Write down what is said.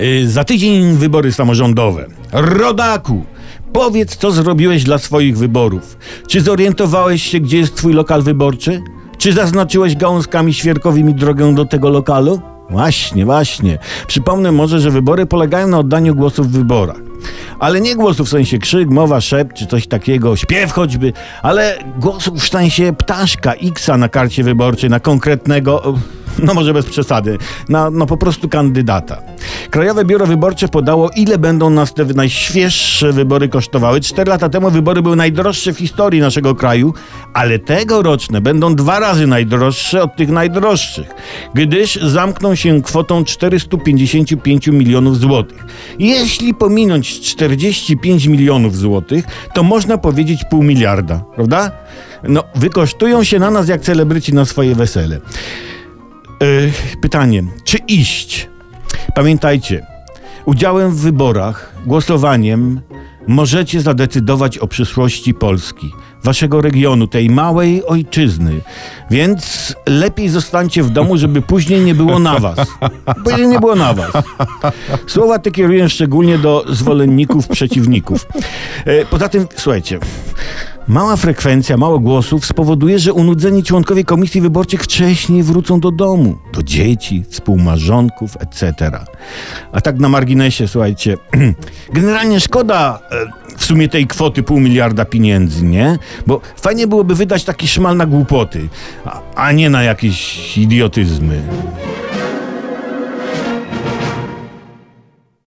Y, za tydzień wybory samorządowe. Rodaku! Powiedz, co zrobiłeś dla swoich wyborów. Czy zorientowałeś się, gdzie jest twój lokal wyborczy? Czy zaznaczyłeś gałązkami świerkowymi drogę do tego lokalu? Właśnie, właśnie. Przypomnę może, że wybory polegają na oddaniu głosów w wyborach. Ale nie głosów w sensie krzyk, mowa, szept czy coś takiego, śpiew choćby, ale głosów w sensie ptaszka, Xa na karcie wyborczej, na konkretnego, no może bez przesady, na no po prostu kandydata. Krajowe Biuro Wyborcze podało, ile będą nas te najświeższe wybory kosztowały. Cztery lata temu wybory były najdroższe w historii naszego kraju, ale tegoroczne będą dwa razy najdroższe od tych najdroższych, gdyż zamkną się kwotą 455 milionów złotych. Jeśli pominąć 45 milionów złotych, to można powiedzieć pół miliarda, prawda? No, wykosztują się na nas jak celebryci na swoje wesele. Yy, pytanie, czy iść? Pamiętajcie, udziałem w wyborach, głosowaniem możecie zadecydować o przyszłości Polski, waszego regionu, tej małej ojczyzny. Więc lepiej zostańcie w domu, żeby później nie było na was. Później nie było na was. Słowa te kieruję szczególnie do zwolenników, przeciwników. E, Poza tym, słuchajcie, Mała frekwencja, mało głosów spowoduje, że unudzeni członkowie komisji wyborczych wcześniej wrócą do domu, do dzieci, współmarzonków, etc. A tak na marginesie, słuchajcie, generalnie szkoda e, w sumie tej kwoty pół miliarda pieniędzy, nie? Bo fajnie byłoby wydać taki szmal na głupoty, a nie na jakieś idiotyzmy.